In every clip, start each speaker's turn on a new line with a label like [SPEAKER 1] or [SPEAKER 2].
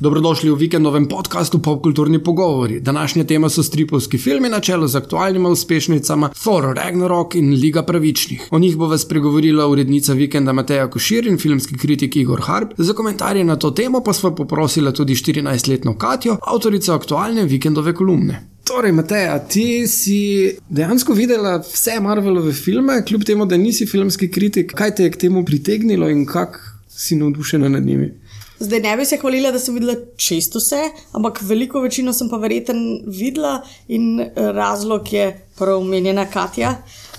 [SPEAKER 1] Dobrodošli v vikendovem podkastu Popkulturni pogovori. Današnja tema so stripovski filmi na čelu z aktualnimi uspešnicami Thor, Ragnarok in Liga pravičnih. O njih bo vas pregovorila urednica vikenda Mateja Košir in filmski kritik Igor Harp. Za komentarje na to temo pa smo poprosili tudi 14-letno Katjo, avtorico aktualne vikendove kolumne. Torej, Mateja, ti si dejansko videla vse Marvelove filme, kljub temu, da nisi filmski kritik. Kaj te je k temu pritegnilo in kako si navdušena nad njimi?
[SPEAKER 2] Zdaj ne bi se hvalila, da sem videla čisto vse, ampak veliko večino sem pa verjeten videla in razlog je prav omenjena Katja.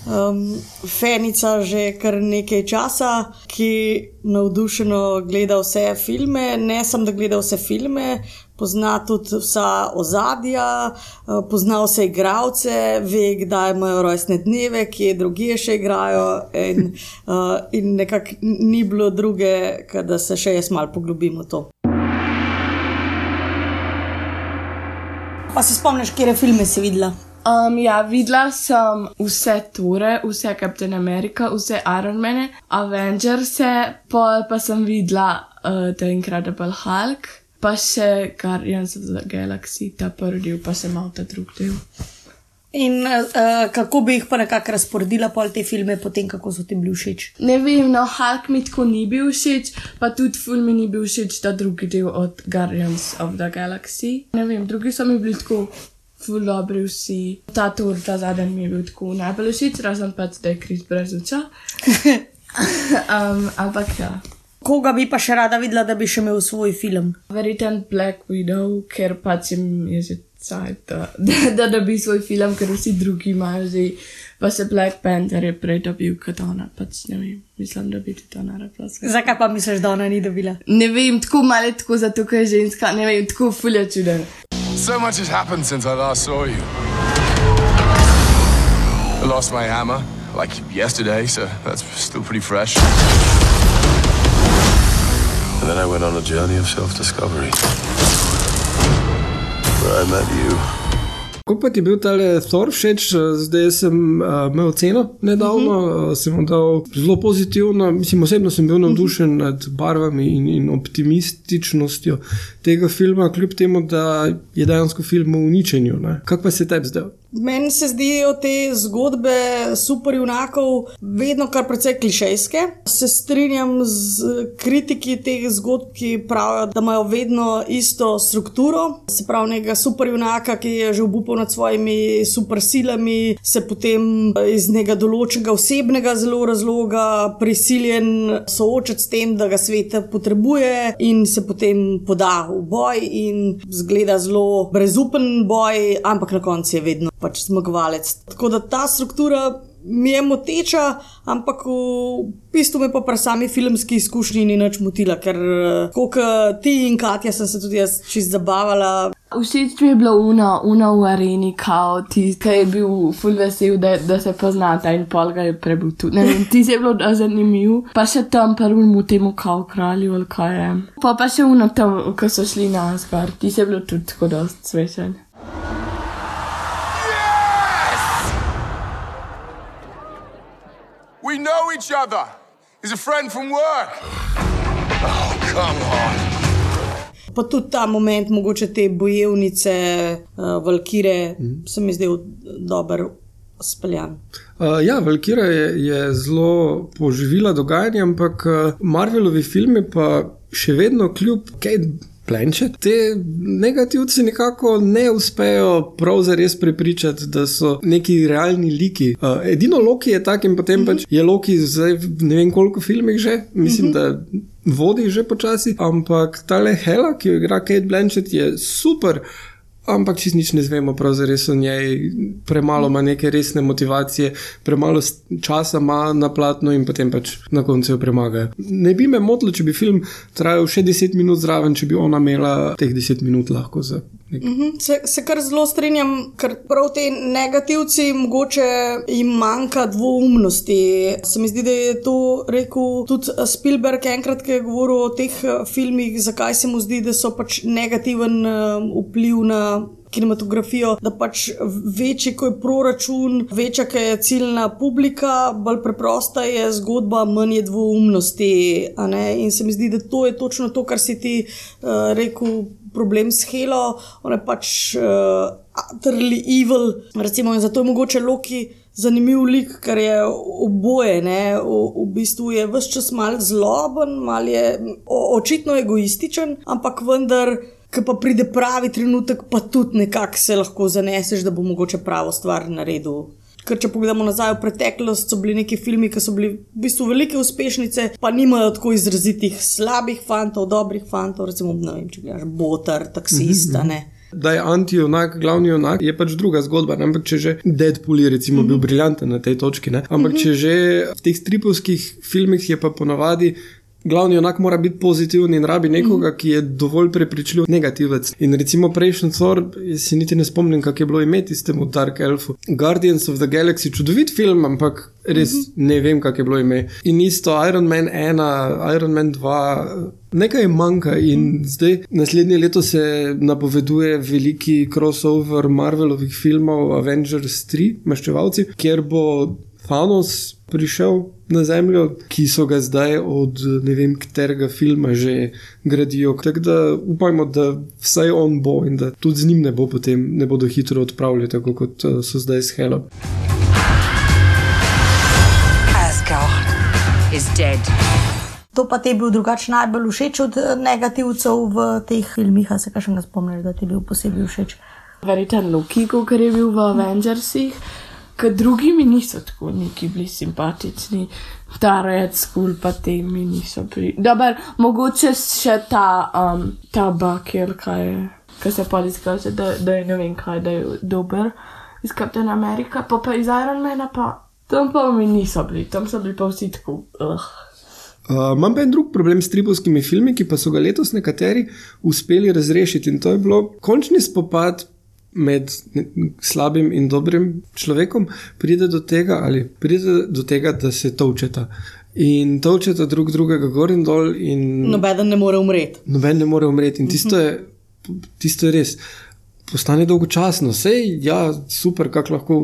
[SPEAKER 2] Um, fenica že kar nekaj časa, ki navdušeno gleda vse filme, ne samo da gleda vse filme, pozna tudi vsa ozadja, uh, pozna vse igravce, ve, kdaj imajo rojstne dneve, kje druge še igrajo. In, uh, in nekako ni bilo druge, da se še jaz malo poglobim v to. Pa se spomniš, kje filme si videla?
[SPEAKER 3] Um, ja, videla sem vse Tore, vse Captain America, vse Iron Man, Avengers, pa sem videla uh, The Incredible Hulk, pa še Guardians of the Galaxy, ta prvi del, pa sem imel ta drugi del.
[SPEAKER 2] In uh, kako bi jih pa nekako razporedila pol te filme, potem kako so ti bili všeč?
[SPEAKER 3] Ne vem, no, Hulk mi tako ni bil všeč, pa tudi film mi ni bil všeč, ta drugi del od Guardians of the Galaxy. Ne vem, drugi so mi bili tako ful dobri vsi. Ta tur, ta zadnji mi je bil tako najbolj všeč, razen pač, da je kriz brez oča. um, ampak ja.
[SPEAKER 2] Koga bi pa še rada videla, da bi še imel svoj film?
[SPEAKER 3] Verjeten Black Widow, ker pač jim je že cajt, da, da, da dobi svoj film, ker vsi drugi imajo že. Pa se Black Panther je prej dobil kot ona, pač ne vem, mislim, da bi tudi ona rekla.
[SPEAKER 2] Zakaj pa misliš, da ona ni dobila?
[SPEAKER 3] Ne vem, tako malo tako, zato ker je ženska, ne vem, tako fulja čuden.
[SPEAKER 4] So much has happened since I last saw you. I lost my hammer, like yesterday, so that's still pretty fresh. And then I went on a journey of self discovery. Where I met you.
[SPEAKER 1] Kako pa ti je bil ta Thor všeč, zdaj sem uh, imel ceno nedavno, uh -huh. uh, sem mu dal zelo pozitivno. Mislim, osebno sem bil navdušen nad barvami in, in optimističnostjo tega filma, kljub temu, da je dejansko film v uničenju. Kako pa se tebi zdaj?
[SPEAKER 2] Meni se zdijo te zgodbe superjunakov vedno kar precej klišejske. Se strinjam z kritiki teh zgodb, ki pravijo, da imajo vedno isto strukturo. Se pravi, nekega superjunaka, ki je že obupal nad svojimi supersilami, se potem iz nekega določenega osebnega zelo razloga prisiljen soočati s tem, da ga svet potrebuje in se potem poda v boj in zgleda zelo brezupen boj, ampak na koncu je vedno pač zmagovalec. Tako da ta struktura mi je moteča, ampak v bistvu me pa pri sami filmski izkušnji ni nič motila, ker kot ti in Katja sem se tudi jaz čist zabavala.
[SPEAKER 3] Všeč mi je bilo uno, uno v areni, kao ti, ki je bil full vesel, da, da se poznata in pol ga je prebil tudi. Ne vem, ti si je bilo zanimiv, pa še tam prvemu temu kao kralju ali kaj je. Pa pa še uno tam, ko so šli na Asgard, ti si je bilo tudi tako dost svečen.
[SPEAKER 4] We know each other. He's a friend from work. Oh, come on.
[SPEAKER 2] Pa tudi ta moment, mogoče te bojevnice, uh, Valkire, mm. se mi zdel dober speljan.
[SPEAKER 1] Uh, ja, Valkira je, je zelo poživila dogajanje, ampak uh, Marvelovi filmi pa še vedno kljub Kate Blanchett, te negativci nekako ne uspejo prav zares prepričati, da so neki realni liki. Uh, edino Loki je tak in potem mm -hmm. pač je Loki zdaj ne vem koliko filmih že, mislim, mm -hmm. da vodi že počasi, ampak ta le Hela, ki jo igra Kate Blanchett, je super. Ampak čist nič ne znemo, pravzaprav o njej, premalo ima neke resne motivacije, premalo časa ima na platno in potem pač na koncu jo premagajo. Ne bi me motilo, če bi film trajal še 10 minut zraven, če bi ona imela teh 10 minut lahko za
[SPEAKER 2] Mhm, Se, se kar zelo strinjam, ker prav te negativci mogoče jim manjka dvoumnosti. Se mi zdi, da je to rekel tudi Spielberg enkrat, ki je govoril o teh eh, filmih, zakaj se mu zdi, da so pač negativen eh, vpliv na. Kinematografijo, da pač večji, ko je proračun, večja, ki je ciljna publika, bolj preprosta je zgodba, manj je dvoumnosti. In se mi zdi, da to je točno to, kar si ti uh, rekel, problem s Helo, on je pač uh, utterly evil. Recimo, in zato je mogoče Loki zanimiv lik, ker je oboje. Ne? V, v bistvu je vse čas mal zloben, mal je o, očitno egoističen, ampak vendar. Ki pa pride pravi trenutek, pa tudi nekako se lahko zaneseš, da bo mogoče pravo stvar naredil. Ker če pogledamo nazaj v preteklost, so bili neki filmi, ki so bili v bistvu velike uspešnice, pa nimajo tako izrazitih slabih fantov, dobrih fantov, recimo, ne vem, če gledaš Botar, taksista. Ne.
[SPEAKER 1] Da je anti-junak, glavni junak, je pač druga zgodba. Ne? Ampak če že Deadpool je recimo, bil briljanten na tej točki, ne? ampak če že v teh stripovskih filmih je pa ponavadi. Glavni junak mora biti pozitiven in rabi nekoga, ki je dovolj prepričljiv negativec. In recimo prejšnji Thor, jaz si niti ne spomnim, kako je bilo tem v Dark Elfu. Guardians of the Galaxy, čudovit film, ampak res ne vem, kako je bilo ime. In isto Iron Man 1, Iron Man 2. Nekaj manjka in zdaj naslednje leto se napoveduje veliki crossover Marvelovih filmov Avengers 3, maščevalci, kjer bo Thanos prišel na Zemljo, ki so ga zdaj od ne vem katerega filma že gradijo. Tako da upajmo, da vsaj on bo in da tudi z njim ne bo potem ne bodo hitro odpravljali, tako kot eh, so zdaj s Helom.
[SPEAKER 5] Asgard is dead.
[SPEAKER 6] To pa ti je bil drugače najbolj všeč od eh, negativcev v teh filmih, a se kaj še ne spomniš, da ti je bil posebej všeč.
[SPEAKER 3] Verjetno Loki, kot je bil v Avengersih, ker drugi mi niso tako neki bili simpatični. Ta Red School pa te mi niso bili. Dobar, mogoče še ta, um, ta Bakir, kaj je, kaj se pa izkaže, da, da je ne vem kaj, da je dober iz Captain America, pa pa iz Ironmana pa. Tam pa mi niso bili, tam so bili pa vsi tako. Uh.
[SPEAKER 1] Uh, imam pa en drug problem s tripovskimi filmi, ki pa so ga letos nekateri uspeli razrešiti. In to je bilo končni spopad med slabim in dobrim človekom, pride do tega, ali pride do tega, da se točeta. In točeta drug drugega gor in dol, in
[SPEAKER 2] Nobeden ne more umreti.
[SPEAKER 1] noben ne more umreti. In tisto je, tisto je res. Postane dolgočasno, vse je ja, super, kako lahko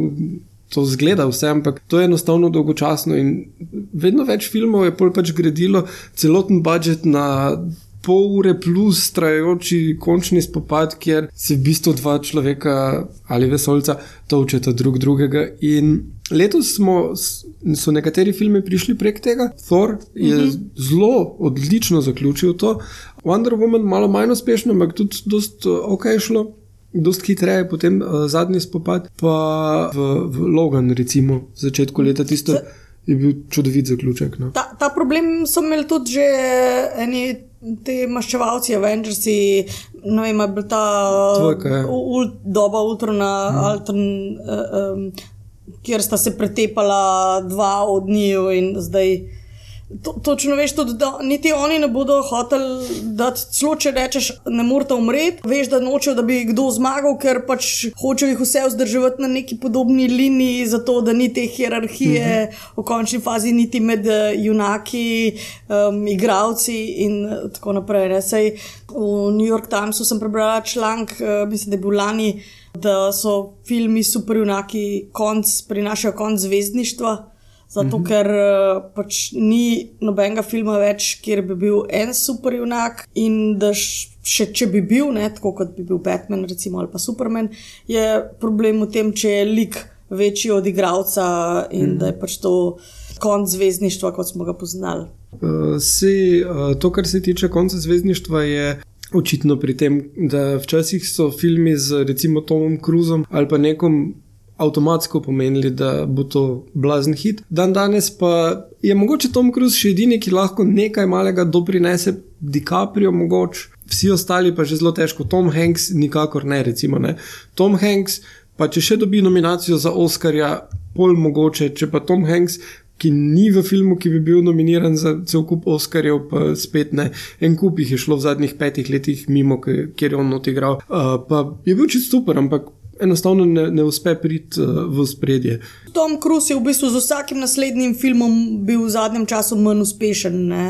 [SPEAKER 1] to zgleda, vse, ampak to je enostavno dolgočasno. In vedno več filmov je pač gradilo celoten budžet na pol ure plus trajajoči končni spopad, kjer se v bistvu dva človeka ali vesolca točeta drug drugega. In letos smo, so nekateri filmi prišli prek tega. Thor je mm -hmm. zelo odlično zaključil to, Wonder Woman malo manj uspešno, ampak tudi dost uh, ok šlo. Dost hitreje, potem uh, zadnji spopad, pa v, v Logan, recimo, v začetku leta, tisto je bil čudovit zaključek. No.
[SPEAKER 2] Ta, ta problem so imeli tudi že eni ti maščevalci, Avengersi, ne vem, je bil ta
[SPEAKER 1] Dvojka, ja.
[SPEAKER 2] ul, doba Ultrona, mm. Altern, uh, um, kjer sta se pretepala dva od njiju in zdaj. To, točno veš, tudi, da niti oni ne bodo hoteli, da celo če rečeš, ne morete umreti, veš, da nočejo, da bi kdo zmagal, ker pač hočejo jih vse vzdrževati na neki podobni liniji, zato da ni te hierarhije uh -huh. v končni fazi, niti med eh, junaki, um, igravci in eh, tako naprej. Ne. Sej v New York Timesu sem prebrala članek, uh, mislim, da je bil lani, da so filmi superjunaki konc, prinašajo konc zvezdništva. Zato, mm -hmm. ker eh, pač ni nobenega filma več, kjer bi bil en superjunak, in da še če bi bil, ne, tako kot bi bil Batman recimo, ali pa Superman, je problem v tem, če je lik večji od igralca in mm -hmm. da je pač to konc zvezdništva, kot smo ga poznali.
[SPEAKER 1] Uh, si, uh, to, kar se tiče konca zvezdništva, je očitno pri tem, da včasih so filmi z recimo Tomom Cruzom ali pa nekom avtomatsko pomenili, da bo to blazen hit. Dan danes pa je mogoče Tom Cruise še edini, ki lahko nekaj malega doprinese, DiCaprio mogoče, vsi ostali pa že zelo težko. Tom Hanks nikakor ne, recimo ne. Tom Hanks, pa če še dobi nominacijo za Oscarja, pol mogoče, če pa Tom Hanks ki ni v filmu, ki bi bil nominiran za cel kup Oscarjev, pa spet ne. En kup jih je šlo v zadnjih petih letih mimo, kjer je on odigral. Uh, pa je bil čist super, ampak enostavno ne, ne uspe priti uh, v spredje.
[SPEAKER 2] Tom Cruise je v bistvu z vsakim naslednjim filmom bil v zadnjem času manj uspešen. ne,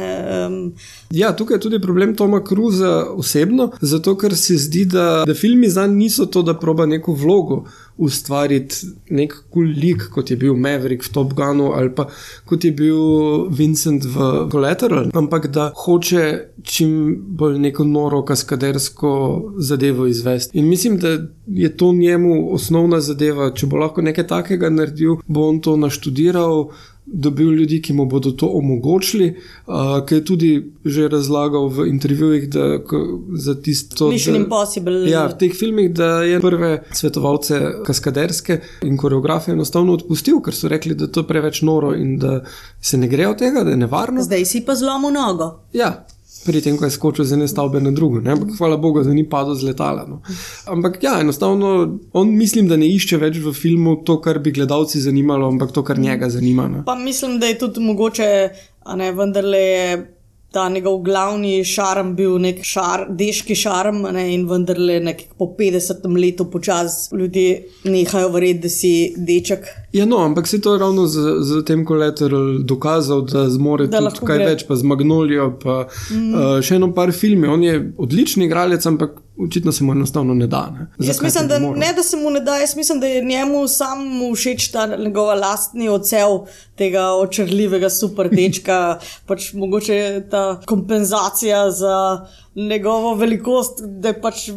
[SPEAKER 2] Um,
[SPEAKER 1] Ja, tukaj je tudi problem Toma Cruza osebno, zato ker se zdi, da, da filmi za njim niso to, da proba neko vlogo ustvariti, nek kul cool lik, kot je bil Maverick v Top Gunu ali pa kot je bil Vincent v Collateral, ampak da hoče čim bolj neko noro kaskadersko zadevo izvesti. In mislim, da je to njemu osnovna zadeva. Če bo lahko nekaj takega naredil, bo on to naštudiral dobil ljudi, ki mu bodo to omogočili, uh, ki je tudi že razlagal v intervjujih, da za tisto.
[SPEAKER 2] Mission
[SPEAKER 1] da-
[SPEAKER 2] Impossible.
[SPEAKER 1] Ja, v teh filmih, da je prve svetovalce kaskaderske in koreografe enostavno odpustil, ker so rekli, da je to preveč noro in da se ne gre od tega, da je nevarno.
[SPEAKER 2] Zdaj si pa zlomil nogo.
[SPEAKER 1] Ja. Pri tem, ko je skočil z ene stavbe na drugo, ne? ampak hvala Bogu, da ni padel z letala. No. Ampak ja, enostavno on mislim, da ne išče več v filmu to, kar bi gledalci zanimalo, ampak to, kar njega zanima. No.
[SPEAKER 2] Pa mislim, da je tudi mogoče, a ne vendarle je ta njegov glavni šarm bil nek šar, deški šarm, ne, in vendarle nek po 50 letu počasi ljudje nehajo verjeti, da si deček.
[SPEAKER 1] Ja, no, ampak se to ravno z, z tem kolateral dokazal, da zmore
[SPEAKER 2] Da
[SPEAKER 1] tudi kaj
[SPEAKER 2] gre.
[SPEAKER 1] več, pa z Magnolijo, pa mm. uh, še eno par filmov. On je odličen igralec, ampak očitno se mu enostavno ne da. Ne?
[SPEAKER 2] Jaz
[SPEAKER 1] Zakaj
[SPEAKER 2] mislim,
[SPEAKER 1] bi
[SPEAKER 2] da ne, da se mu ne da, jaz mislim, da je njemu samemu všeč ta njegova lastni odsev tega očrljivega superdečka, pač mogoče ta kompenzacija za njegovo velikost, da je pač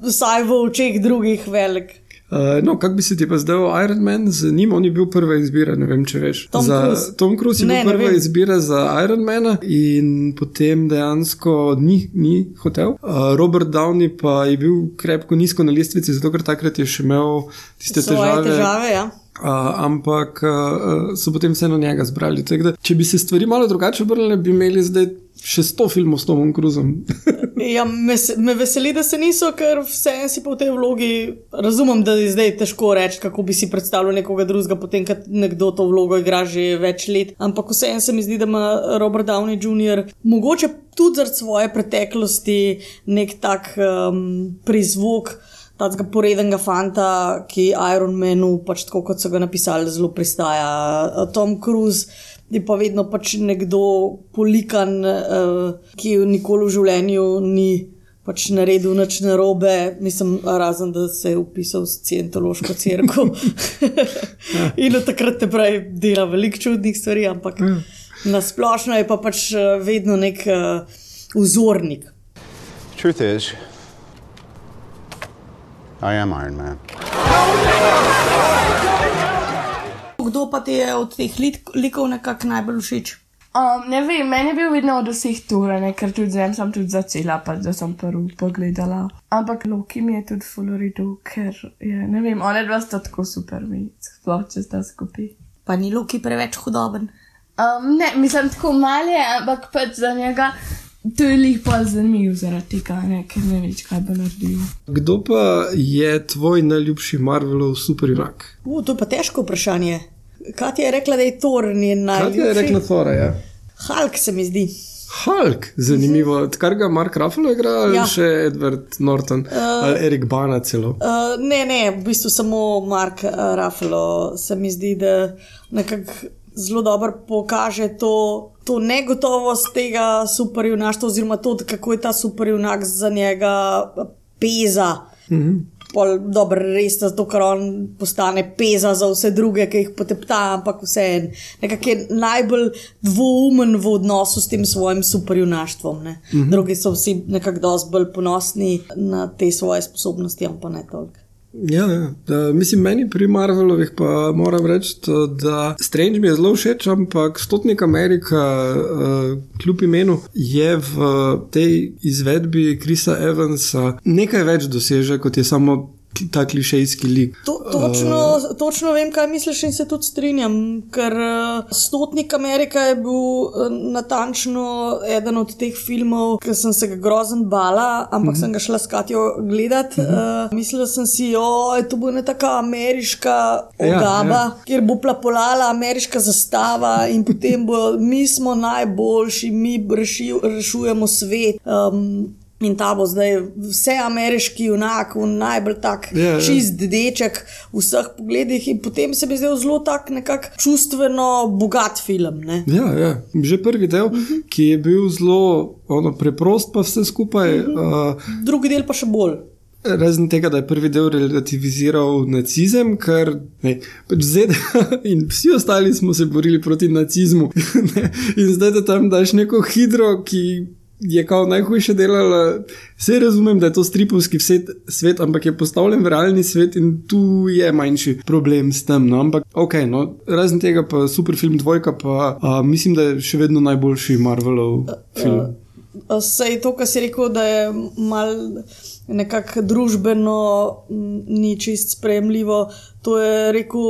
[SPEAKER 2] vsaj v očeh drugih velik.
[SPEAKER 1] Uh, no, kako bi se ti pa zdel Iron Man z njim? On je bil prva izbira, ne vem, če veš.
[SPEAKER 2] Tom
[SPEAKER 1] za,
[SPEAKER 2] Cruise.
[SPEAKER 1] Tom Cruise je
[SPEAKER 2] Ne,
[SPEAKER 1] bil prva izbira za Iron Mana in potem dejansko ni, ni hotel. Uh, Robert Downey pa je bil krepko nizko na lestvici, zato ker takrat je še imel tiste
[SPEAKER 2] Svoje
[SPEAKER 1] težave.
[SPEAKER 2] težave ja.
[SPEAKER 1] Uh, ampak uh, so potem vseeno njega zbrali. Da, če bi se stvari malo drugače obrnile, bi imeli zdaj še sto filmov s Tomom Cruzom.
[SPEAKER 2] Ja, me, me veseli, da se niso, ker vse en si po tej vlogi razumem, da je zdaj težko reči, kako bi si predstavljal nekoga drugega, potem, ko nekdo to vlogo igra že več let. Ampak vse en se mi zdi, da ima Robert Downey Jr. mogoče tudi zaradi svoje preteklosti nek tak um, prizvok. Tega porednega fanta, ki Iron Manu, pač tako kot so ga napisali, zelo pristaja. Tom Cruise je pa vedno pač nekdo polikan, uh, ki nikoli v življenju ni pač naredil nič narobe, mislim, razen da se je upisal v Scientološko crkvo. In od takrat naprej dela veliko čudnih stvari, ampak na splošno je pa pač eh, vedno nek uh, vzornik.
[SPEAKER 7] Truth is, I am Iron Man.
[SPEAKER 6] Kdo pa ti je od teh lik- likov nekako najbolj všeč?
[SPEAKER 3] Um, ne vem, meni je bil vedno od vseh torej, ne, ker tudi zdaj sem tudi začela, pa da sem prvi pogledala. Ampak Loki mi je tudi fulorido, ker je, ne vem, one dva sta tako super, mi sploh če sta skupaj.
[SPEAKER 6] Pa ni Loki preveč hudoben.
[SPEAKER 3] Um, ne, mislim tako malo je, ampak pač za njega to je lih pa zanimiv zaradi tega, ne, ker ne veš, kaj bo naredil.
[SPEAKER 1] Kdo pa je tvoj najljubši Marvelov superjunak?
[SPEAKER 2] To je pa težko vprašanje. Katja je rekla, da je Thor njen
[SPEAKER 1] Kaj ti je
[SPEAKER 2] najljubši.
[SPEAKER 1] rekla Thora? Ja?
[SPEAKER 2] Hulk se mi zdi.
[SPEAKER 1] Hulk, zanimivo. Kar ga Mark Ruffalo igra, ali
[SPEAKER 2] Ja.
[SPEAKER 1] še Edward Norton, uh, ali Erik Bana celo.
[SPEAKER 2] Uh, ne, ne, v bistvu samo Mark uh, Ruffalo se mi zdi, da nekako zelo dobro pokaže to, to negotovost tega superjunaštva, oziroma to, kako je ta superjunak za njega peza. -hmm. Pol, dobro, res je zato, ker on postane peza za vse druge, ki jih potepta, ampak vseeno, nekako je najbolj dvoumen v odnosu s tem svojim superjunaštvom. Mm -hmm. Drugi so vsi nekako dosti bolj ponosni na te svoje sposobnosti, ampak ne toliko.
[SPEAKER 1] Ja, ja. Da, mislim, meni pri Marvelovih pa moram reči, to, da Strange mi je zelo všeč, ampak Stotnik Amerika, uh, kljub imenu, je v tej izvedbi Krisa Evansa nekaj več doseže, kot je samo ta klišejski lik.
[SPEAKER 2] To, točno, uh, točno vem, kaj misliš, in se tudi strinjam. Ker uh, Stotnik Amerika je bil uh, natančno eden od teh filmov, ki sem se ga grozen bala, ampak mm -hmm. sem ga šla s Katijo gledat. Mm -hmm. uh, mislila sem si, da to bo ena taka ameriška ogaba, ja, ja. kjer bo plapolala ameriška zastava in potem bo mi smo najboljši, mi reši, rešujemo svet. Um, In ta bo zdaj vse ameriški junak, najbolj tak
[SPEAKER 1] Ja, ja.
[SPEAKER 2] čist deček v vseh pogledih, in potem se mi zdel zelo tak nekako čustveno bogat film. Ne?
[SPEAKER 1] Ja, ja. Že prvi del, uh -huh. ki je bil zelo ono, preprost, pa vse skupaj. Uh -huh. uh,
[SPEAKER 2] Drugi del pa še bolj.
[SPEAKER 1] Razen tega, da je prvi del relativiziral nacizem, ker ne, pač ZDA in vsi ostali smo se borili proti nacizmu. ne, in zdaj, da tam daš neko hidro, ki je kao najhujše delala. Vse razumem, da je to stripovski svet, ampak je postavljen v realni svet in tu je manjši problem s tem. No? Ampak, ok, no, razen tega pa super film Dvojka, pa a, mislim, da je še vedno najboljši Marvelov film.
[SPEAKER 2] Sej to, kar si rekel, da je mal nekako družbeno ni čist sprejemljivo. To je rekel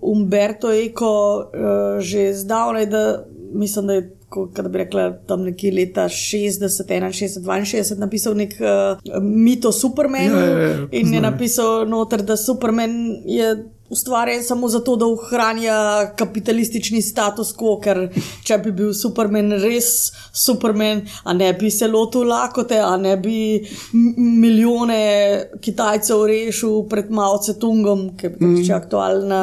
[SPEAKER 2] Umberto Eco uh, že zdavnaj, da mislim, da je. Kaj bi rekla, tam nekje leta 60, 61, 62, napisal nek uh, mit o Supermanu
[SPEAKER 1] Ja, ja, ja,
[SPEAKER 2] in je napisal noter, da Superman je ustvarjen samo zato, da ohranja kapitalistični status quo, ker če bi bil Superman res Superman, a ne bi se lotil lakote, a ne bi milijone Kitajcev rešil pred Mao Tse-tungom, ki je pač mm. aktualna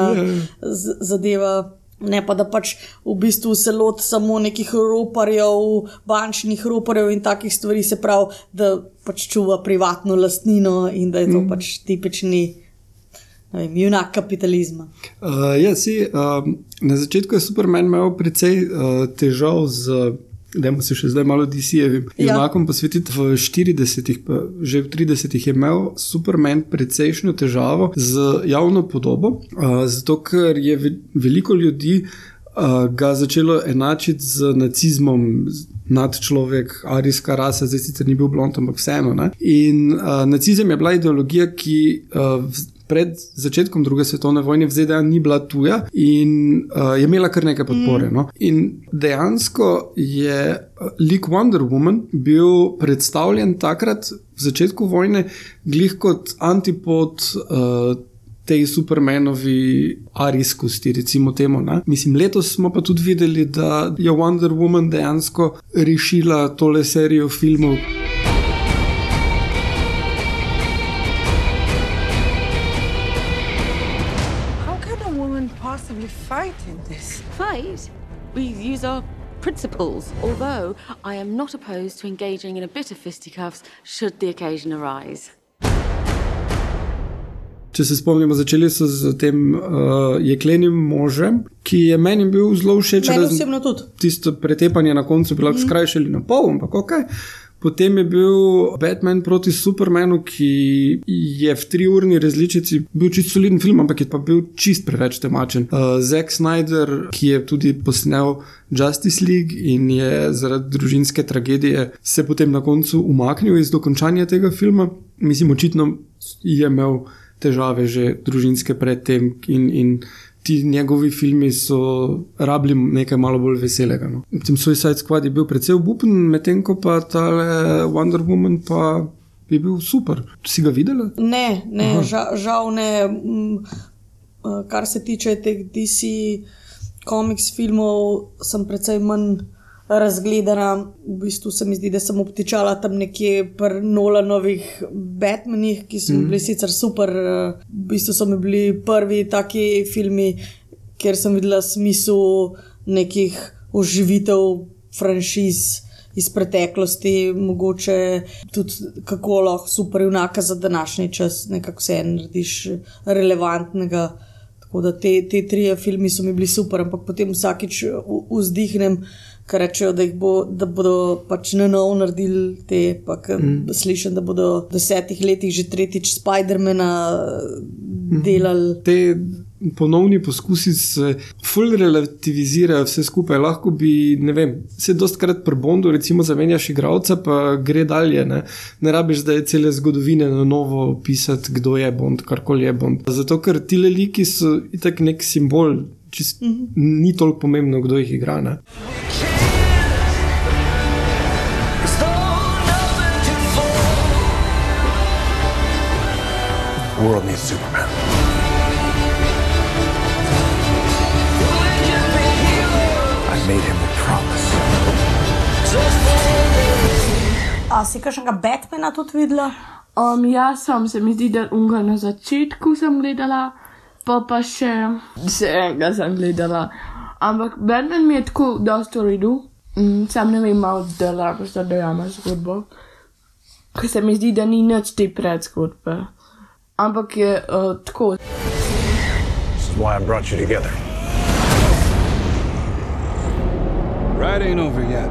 [SPEAKER 2] z- zadeva. Ne pa da pač v bistvu se loti samo nekih roparjev, bančnih roparjev in takih stvari, se pravi, da pač čuva privatno lastnino in da je to mm. pač tipični vem, junak kapitalizma.
[SPEAKER 1] Uh, ja, si, um, na začetku je Superman imel precej uh, težav z. Dajmo se še zdaj malo DC-jevim.
[SPEAKER 2] Ja.
[SPEAKER 1] Junakom posvetiti v 40-ih, pa že v 30-ih je imel Superman precejšnjo težavo z javno podobo, uh, zato ker je ve veliko ljudi uh, ga začelo enačiti z nacizmom. z- Nad človek, arijska rasa, zdaj sicer ni bil blond, ampak vseeno. Ne? In uh, nacizem je bila ideologija, ki uh, pred začetkom druge svetovne vojne v ZDA ni bila tuja in uh, je imela kar nekaj podpore. Mm. No? In dejansko je uh, lik Wonder Woman bil predstavljen takrat, v začetku vojne, glih kot antipod. Uh, tej supermenovi arijskosti, recimo temu. Ne? Mislim, letos smo pa tudi videli, da je Wonder Woman dejansko rešila tole serijo filmov.
[SPEAKER 8] Fight?
[SPEAKER 9] We use our principles, although I am not opposed to engaging in a bit of fisticuffs should the occasion arise.
[SPEAKER 1] Če se spomnimo, začeli so z tem uh, jeklenim možem, ki je meni bil zelo všeč.
[SPEAKER 2] Meni osebno tudi.
[SPEAKER 1] Tisto pretepanje na koncu bi lahko mm. skrajšali na pol, ampak ok. Potem je bil Batman proti Supermanu, ki je v triurni različici bil čist soliden film, ampak je pa bil čist preveč temačen. Uh, Zack Snyder, ki je tudi posnel Justice League in je zaradi družinske tragedije se potem na koncu umaknil iz dokončanja tega filma, mislim, očitno je imel težave že družinske predtem in, in ti njegovi filmi so rabili nekaj malo bolj veselega. No. Tem Suicide Squad je bil precej obupen, medtem ko pa ta Wonder Woman pa je bil super. Si ga videla?
[SPEAKER 2] Ne, ne žal, žal ne. Mm, eh, Kar se tiče teh DC komiks filmov, sem precej manj razgledana. V bistvu se mi zdi, da sem obtičala tam nekje pri Nolanovih Batmanih, ki so mm. bili sicer super. eh, V bistvu so mi bili prvi taki filmi, kjer sem videla smisel nekih oživitev franšiz iz preteklosti, mogoče tudi kako lahko super junaka za današnji čas, nekako vse narediš relevantnega. Tako da te, te tri filme so mi bili super, ampak potem vsakič vzdihnem, ker rečejo, da, bo, da bodo pač na novo naredili te. Pa, mm. Slišim, da bodo v desetih letih že tretjič Spidermana delali.
[SPEAKER 1] Te ponovni poskusi se ful relativizirajo vse skupaj. Lahko bi, ne vem, se dostkrat pri Bondu, recimo, zamenjaš igralca, pa gre dalje. Ne, ne rabiš zdaj cele zgodovine na novo pisati, kdo je Bond, karkoli je Bond. Zato, ker ti liki so itak nek simbol, čist, mm -hmm. ni toliko pomembno, kdo jih igra. Ne.
[SPEAKER 4] The world needs Superman. I made him a promise.
[SPEAKER 6] A si kakšnega Batmana tudi videla?
[SPEAKER 3] Um, jaz sem se mi zdi, da unga na začetku sem gledala, pa pa še vse enega sem gledala. Ampak Batman mi je tako dosto redu, mm, sam ne vem, malo zdela, ko se dojama zgodbo. Ker se mi zdi, da ni nič te predzgodbe. Ampak je uh, tako.
[SPEAKER 4] Why I brought you together.
[SPEAKER 10] Ride ain't over yet.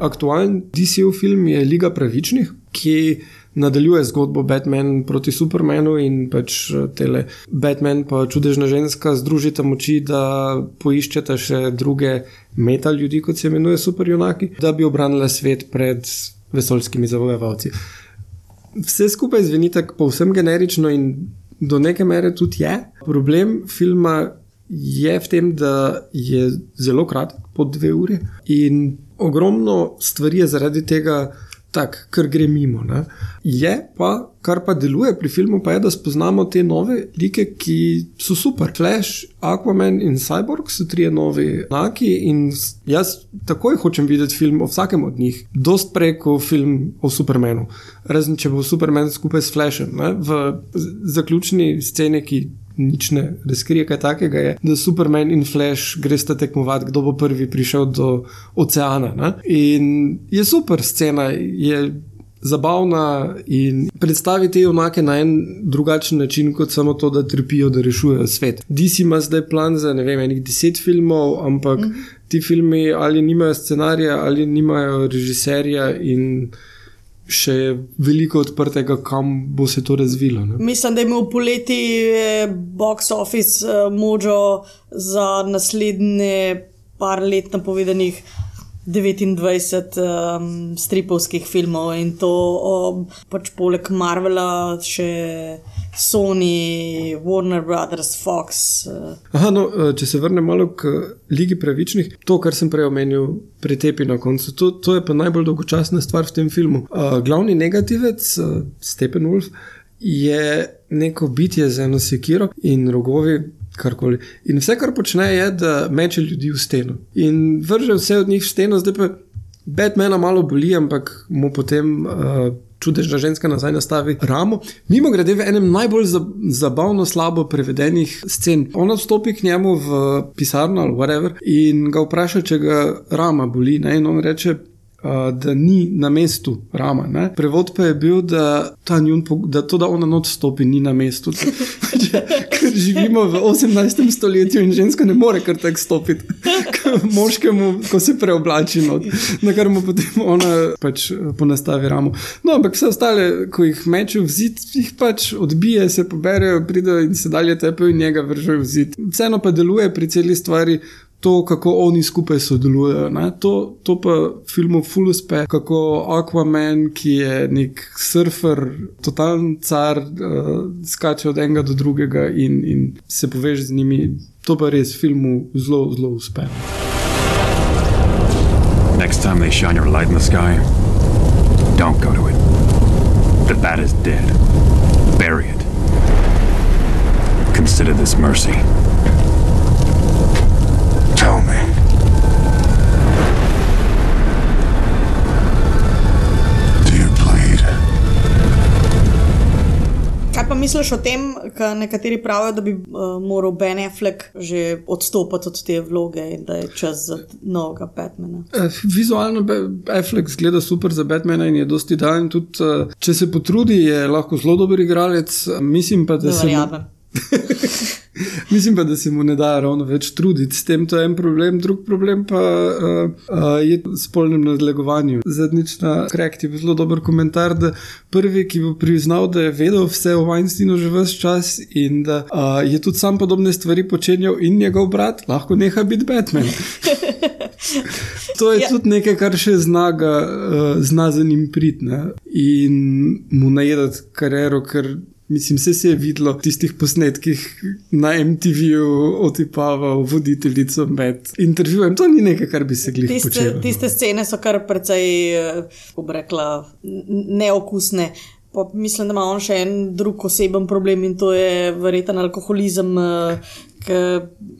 [SPEAKER 1] Aktualen DC-ov film je Liga pravičnih, ki nadaljuje zgodbo Batman proti Supermanu in pač eh, tele Batman pa čudežna ženska združita moči, da poiščeta še druge meta ljudi, kot se imenuje superjunaki, da bi obranila svet pred vesoljskimi zavojevalci. Vse skupaj zveni tako povsem generično in do neke mere tudi je. Problem filma je v tem, da je zelo kratek, po dve uri, in ogromno stvari je zaradi tega tako, ker gre mimo. Ne. Je pa, kar pa deluje pri filmu, pa je, da spoznamo te nove like, ki so super. Flash, Aquaman in Cyborg so trije novi enaki in jaz takoj hočem videti film o vsakem od njih. Dost prej kot film o Supermanu. Razen če bo Superman skupaj s Flashem. Ne. V zaključni sceni, ki nič ne razkrije kaj takega, je, da Superman in Flash gresta tekmovati, kdo bo prvi prišel do oceana. Ne? In je super scena, je zabavna in predstavi te junake na en drugačen način, kot samo to, da trpijo, da rešujejo svet. DC ima zdaj plan za ne vem, enih deset filmov, ampak mm -hmm. ti filmi ali nimajo scenarija, ali nimajo režiserja in še veliko odprtega, kam bo se to razvilo. Ne?
[SPEAKER 2] Mislim, da je imel poleti eh, box office eh, mojo za naslednje par let napovedanih 29 um, stripovskih filmov in to um, pač poleg Marvela še Sony, Warner Brothers, Fox. Uh,
[SPEAKER 1] Aha, no, eh, če se vrnem malo k Ligi pravičnih, to, kar sem prej omenil, pretepi na koncu, to, to je pa najbolj dolgočasna stvar v tem filmu. Uh, glavni negativec, uh, Steppenwolf, je neko bitje z eno sekiro in rogovi. Karkoli. In vse, kar počne, je, da meče ljudi v steno. In vrže vse od njih v steno, zdaj pa Batmana malo boli, ampak mu potem uh, čudežna ženska nazaj nastavi ramo. Mimo grede, v enem najbolj za, zabavno slabo prevedenih scen. Ona vstopi k njemu v pisarno ali whatever in ga vpraša, če ga rama boli. Ne? In on reče. Uh, da ni na mestu rama. Ne? Prevod pa je bil, da, njun, da to, da ona not stopi, ni na mestu. Ker živimo v 18. stoletju in ženska ne more kar tako stopiti k moškemu, ko se preoblači. Not. Na kar mu potem ona pač eh, ponastavi ramo. No, ampak vse ostale, ko jih meče v zid, jih pač odbije, se poberejo, pridejo in se dalje tepejo in njega vržejo v zid. Vseeno pa deluje pri celi stvari. To, kako oni skupaj sodelujejo. ne. To, to pa filmu full uspe, kako Aquaman, ki je nek surfer, totalen car, uh, skače od enega do drugega in, in se poveže z njimi. To pa res filmu zelo, zelo uspe.
[SPEAKER 10] Next time they shine your light in the sky, don't go to it. The bat is dead. Bury it. Consider this mercy.
[SPEAKER 4] Tell me. Do you bleed?
[SPEAKER 2] Kaj pa misliš o tem, kar nekateri pravijo, da bi uh, moral Ben Affleck že odstopiti od te vloge in da je čas za novega Batmana?
[SPEAKER 1] Eh, Vizualno Be- Affleck zgleda super za Batmana in je dosti dan. Tudi, eh, če se potrudi, je lahko zelo dober igralec. Mislim pa, da se
[SPEAKER 2] verjamem.
[SPEAKER 1] Mislim pa, da se mu ne da ravno več truditi s tem, to je en problem, drug problem pa uh, uh, je v spolnem nadlegovanju. Zadnjič na Krek je bil zelo dober komentar, da prvi, ki bo priznal, da je vedel vse o Weinsteinu že vse čas in da uh, je tudi sam podobne stvari počenjal in njegov brat, lahko neha biti Batman. To je ja. tudi nekaj, kar še znaga, uh, zna za njim pridne in mu najedati kariero, ker mislim, se, se je videlo v tistih posnetkih na MTV-ju otipaval voditeljico med intervjujem. To ni nekaj, kar bi se glih
[SPEAKER 2] Tiste,
[SPEAKER 1] počelo.
[SPEAKER 2] tiste scene so kar precej, kako bi rekla, neokusne. Pa mislim, da ima on še en drug oseben problem in to je verjeten alkoholizem, ki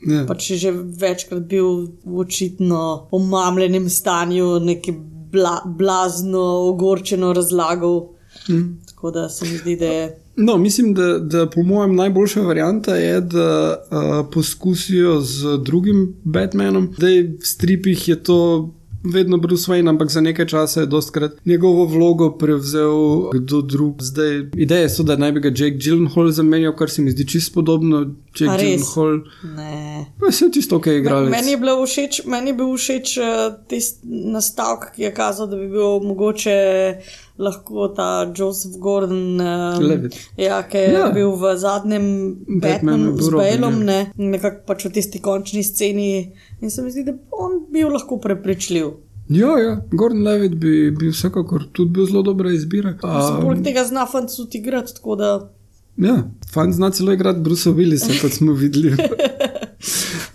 [SPEAKER 1] Ja.
[SPEAKER 2] pač je že večkrat bil v očitno omamljenem stanju, neki bla, blazno, ogorčeno razlagal.
[SPEAKER 1] Mm.
[SPEAKER 2] Tako da se mi zdi, da je.
[SPEAKER 1] No, mislim, da, da po mojem najboljša varianta je, da uh, poskusijo z drugim Batmanom. Zdaj v stripih je to vedno Bruce Wayne, ampak za nekaj časa je dostkrat njegovo vlogo prevzel kdo drug. Zdaj, ideje so, da naj bi ga Jake Gyllenhaal zamenjal, kar se mi zdi čisto podobno. Jake? Gyllenhaal.
[SPEAKER 2] Ne.
[SPEAKER 1] Pa se čisto ok igrali.
[SPEAKER 2] Meni je, bilo všeč, meni je bil všeč uh, tisti nastavek, ki je kazal, da bi bil mogoče lahko ta Joseph Gordon, uh,
[SPEAKER 1] Levitt.
[SPEAKER 2] ja, ki je
[SPEAKER 1] Ja.
[SPEAKER 2] bil v zadnjem
[SPEAKER 1] Batmanu bil
[SPEAKER 2] z
[SPEAKER 1] ja.
[SPEAKER 2] ne, nekako pač v tisti končni sceni. In se mi zdi, da on bil lahko prepričljiv.
[SPEAKER 1] Ja, ja, Gordon Levitt bi, bi vsekakor tudi bil zelo dobra izbira.
[SPEAKER 2] Um, Poleg tega zna fant tudi igrati, tako da
[SPEAKER 1] Ja, fant zna celo igrati Bruce Willisa, kot smo videli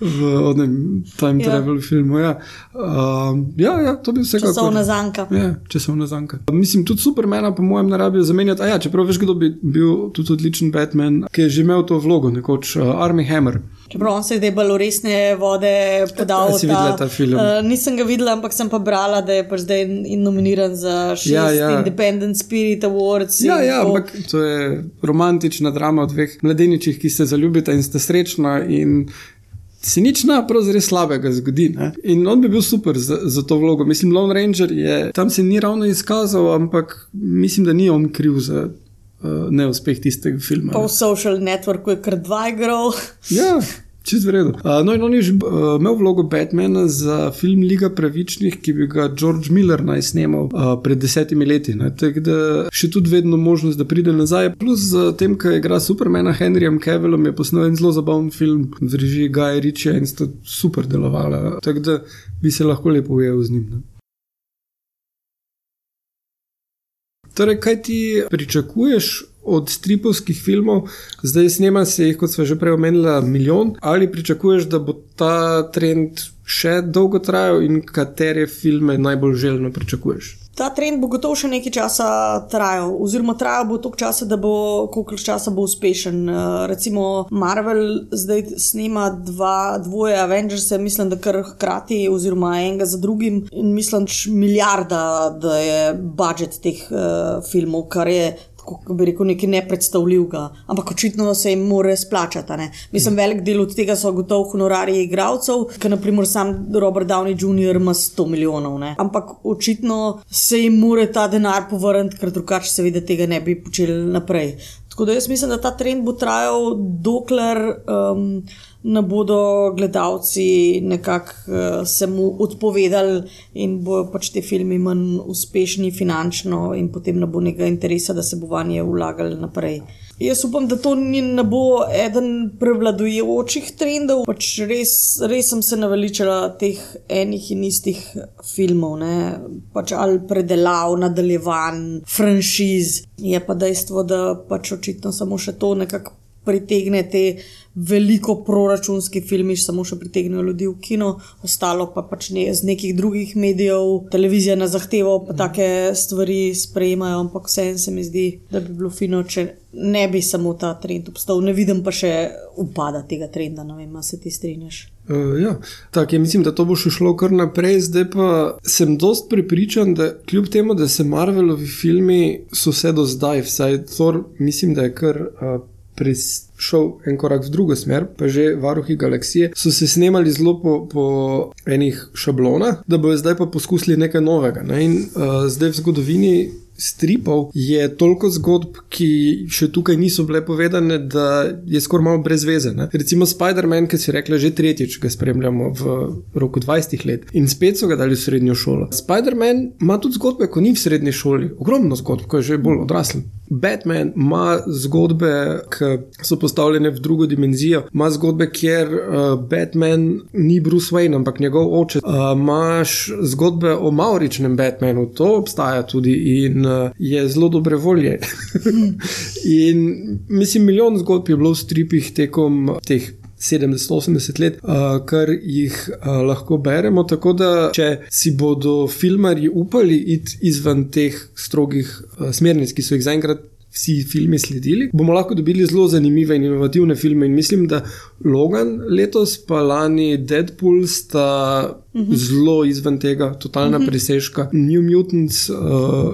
[SPEAKER 1] v, onem time
[SPEAKER 2] Ja.
[SPEAKER 1] travel filmu. Ja, um, ja, ja to bi vsekakor.
[SPEAKER 2] časovna zanka.
[SPEAKER 1] Ja, časovna zanka. Mislim, tudi Supermana, po mojem, ne rabijo zamenjati. A ja, čeprav veš, kdo bi bil tudi odličen Batman, ki je že imel to vlogo, nekoč uh, Army Hammer.
[SPEAKER 2] Čeprav on se je zdaj bolj resne vode podal.
[SPEAKER 1] A si videla ta film?
[SPEAKER 2] Uh, nisem ga videla, ampak sem pa brala, da je pač zdaj in nominiran za šest
[SPEAKER 1] Ja,
[SPEAKER 2] ja,
[SPEAKER 1] ja.
[SPEAKER 2] ja. Independent Spirit Awards.
[SPEAKER 1] Ja, ja,
[SPEAKER 2] to.
[SPEAKER 1] ampak to je romantična drama o dveh mladeničih, ki se zaljubita in sta srečna. In Se nič na pravzaprav slabega zgodi. Ne? In on bi bil super za, za to vlogo. Mislim, Lone Ranger je tam se ni ravno izkazal, ampak mislim, da ni on kriv za uh, neuspeh tistega filma.
[SPEAKER 2] Pa v social networku je kar dva igral.
[SPEAKER 1] Ja, čez vredo. Uh, no, in on je že uh, imel vlogo Batmana za film Liga pravičnih, ki bi ga George Miller naj snemal uh, pred desetimi leti. ne. Tako da še tudi vedno možnost, da pride nazaj. Plus z tem, ko igra Supermana Henryjem Cavillom, je posnel en zelo zabaven film v režiji Gaja Ričija in sta super delovala. Tako da bi se lahko lepo ujel z njim. Ne. Torej, kaj ti pričakuješ od stripovskih filmov, zdaj snema se jih, kot smo že prej omenili, milijon, ali pričakuješ, da bo ta trend še dolgo trajal in katere filme najbolj željno pričakuješ?
[SPEAKER 2] Ta trend bo gotovo še nekaj časa trajal, oziroma trajal bo toliko časa, da bo koliko časa bo uspešen. Uh, recimo Marvel zdaj snema dva, dvoje Avengers, mislim, da kar hkrati, oziroma enega za drugim, in mislim, da milijarda da je budžet teh uh, filmov, kar je. Kako bi rekel, nekaj nepredstavljivega, ampak očitno se jim mora splačati. Mislim, velik del od tega so gotovo honorarji igralcev, ker naprimer sam Robert Downey Jr. ima 100 milijonov. Ne. Ampak očitno se jim mora ta denar povrniti, ker drugače seveda tega ne bi počeli naprej. Tako da jaz mislim, da ta trend bo trajal, dokler um, ne bodo gledalci nekako uh, se mu odpovedali in bojo pač te filme manj uspešni finančno, in potem ne bo nekega interesa, da se bo vanje vlagali naprej. Jaz upam, da to ni, ne bo eden prevladujočih trendov. Pač res, res sem se naveličala teh enih in istih filmov, ne? pač ali predelav, nadaljevanj, franšiz. Je pa dejstvo, da pač očitno samo še to nekako pritegne te veliko proračunski filmi, samo še pritegnejo ljudi v kino, ostalo pa pač ne, z nekih drugih medijev, televizija na zahtevo, pa take stvari sprejemajo, ampak vseeno se mi zdi, da bi bilo fino, če ne bi samo ta trend obstal. Ne vidim pa še upada tega trenda, ne vem, se ti strinjaš.
[SPEAKER 1] Uh, ja, tako je, mislim, da to bo šlo kar naprej. Zdaj pa sem dost prepričan, da kljub temu, da se Marvelovi filmi so vse do zdaj, vsaj Thor, mislim, da je kar. Uh, Šel en korak v drugo smer, pa že varuhi galaksije so se snemali zelo po, po enih šablonah, da bodo zdaj pa poskusili nekaj novega. Ne? In uh, zdaj v zgodovini stripov je toliko zgodb, ki še tukaj niso bile povedane, da je skoraj malo brez veze. Ne? Recimo Spider-Man, ki si rekla, že tretjič ga spremljamo v roku 20 let in spet so ga dali v srednjo šolo. Spider-Man ima tudi zgodbe, ko ni v srednji šoli, ogromno zgodb, ko je že bolj odrasel. Batman ima zgodbe, ki so postavljene v drugo dimenzijo. Ima zgodbe, kjer uh, Batman ni Bruce Wayne, ampak njegov oče. Uh, Imáš zgodbe o Mauričnem Batmanu, to obstaja tudi in uh, je zelo dobre volje. in mislim, milijon zgodb je bilo v stripih tekom teh 70-80 let, uh, kar jih uh, lahko beremo. Tako da, če si bodo filmarji upali iti izven teh strogih uh, smernic, ki so jih zaenkrat. Vsi filmi sledili, bomo lahko dobili zelo zanimive in inovativne filme. In mislim, da Logan letos, pa lani Deadpool, sta uh -huh. zelo izven tega, totalna uh -huh. presežka. New Mutants, uh,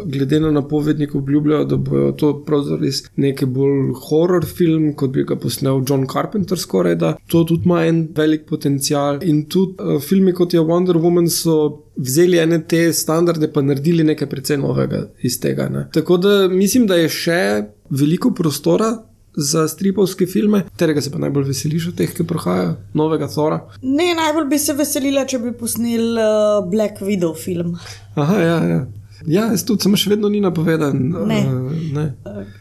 [SPEAKER 1] glede na napovednik, obljubljajo, da bo to res nekaj bolj horror film, kot bi ga posnel John Carpenter, skoraj da. To tudi ima en velik potencial. In tudi uh, filmi kot je Wonder Woman so. Vzeli ene te standarde, pa naredili nekaj precej novega iz tega. Ne. Tako da mislim, da je še veliko prostora za stripovske filme, katerega se pa najbolj veseliš od teh, ki prihajajo, novega Thora.
[SPEAKER 2] Ne, najbolj bi se veselila, če bi posneli uh, Black Widow film.
[SPEAKER 1] Aha, ja, ja. Ja, jaz tudi, samo še vedno ni napovedan.
[SPEAKER 2] Ne.
[SPEAKER 1] Uh, ne.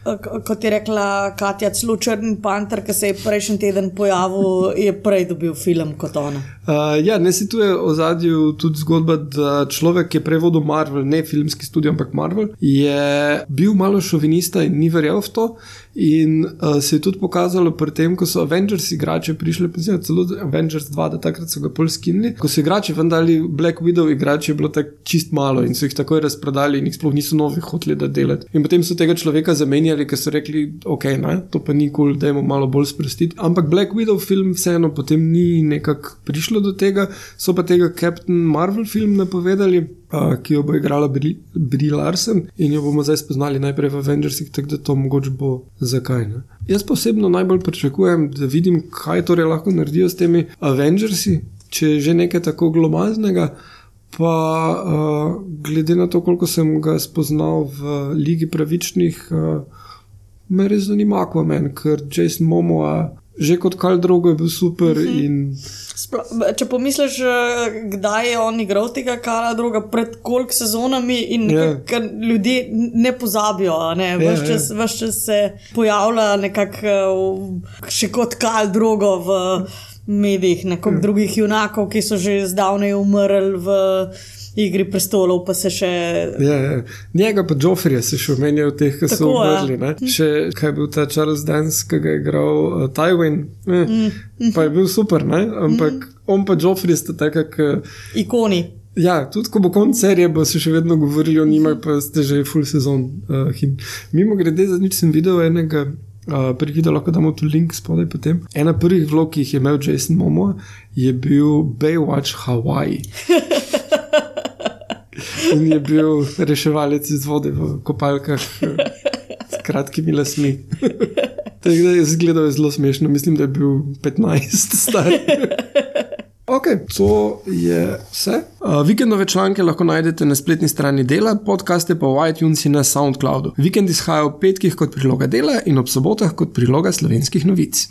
[SPEAKER 2] Uh, kot je rekla Katja, celo Črn Panther, ki se je prejšnji teden pojavil, je prej dobil film kot ona.
[SPEAKER 1] Uh, ja, ne si tu je v zadju tudi zgodba, da človek, ki je prej vodil Marvel, ne filmski studio, ampak Marvel, je bil malo šovinista in ni verjel v to. In uh, se je tudi pokazalo tem, ko so Avengers igrače prišli, pa celo Avengers 2, da takrat so ga pol skinili. Ko so igrači vendali Black Widow, igrače je bilo tako čist malo in so jih takoj razprodali in jih sploh niso novi hoteli da delati. In potem so tega človeka zamenjali, ker so rekli, ok, ne, to pa ni kul, cool, da jim malo bolj sprostiti. Ampak Black Widow film vseeno potem ni nekako prišlo do tega, so pa tega Captain Marvel film napovedali. Uh, ki jo bo igrala Bri Larsen in jo bomo zdaj spoznali najprej v Avengersih, tako da to mogoče bo zakaj. Ne? Jaz posebno najbolj pričakujem, da vidim, kaj torej lahko naredijo s temi Avengersi, če je že nekaj tako globalnega. Pa uh, glede na to, koliko sem ga spoznal v Ligi pravičnih, uh, me res zanima Aquaman, ker Jason Momoa že kot kal drugo je bil super. Uh -huh. in...
[SPEAKER 2] Splo če pomisliš, kdaj je on igral tega kala druga, pred koliko sezonami in yeah. Ja. ljudje ne pozabijo, ne? Vse yeah, čas, yeah. čas se pojavlja nekako še kot kal drugo v medijih, nekako yeah. drugih junakov, ki so že zdavnaj umrli v igri prestolov, pa se še.
[SPEAKER 1] Ja, ja. Njega pa Joffrey se še omenja v teh, ki so umrli. Hm. Še kaj je bil ta Charles Dance, ki ga je igral uh, Tywin, eh, mm. pa je bil super, ne? ampak mm. on pa Joffrey sta tako, kot
[SPEAKER 2] ikoni.
[SPEAKER 1] Ja, tudi ko bo konec serije, bo se še vedno govorili o njima, pa ste že full sezon. Uh, Mimo grede, za nič sem videl enega. Uh, Prvi video lahko damo tu link spodaj. Potem. Ena prvih vlog, ki jih je imel Jason Momo, je bil Baywatch Hawaii. in je bil reševalec iz vode v kopalkah s kratkimi lasmi. Tako da je izgledal zelo smešno, mislim, da je bil 15 star. Ok, to je vse. Uh, vikendove članke lahko najdete na spletni strani dela, podcaste pa v iTunes in na SoundCloudu. Vikend izhaja ob petkih kot priloga dela in ob sobotah kot priloga slovenskih novic.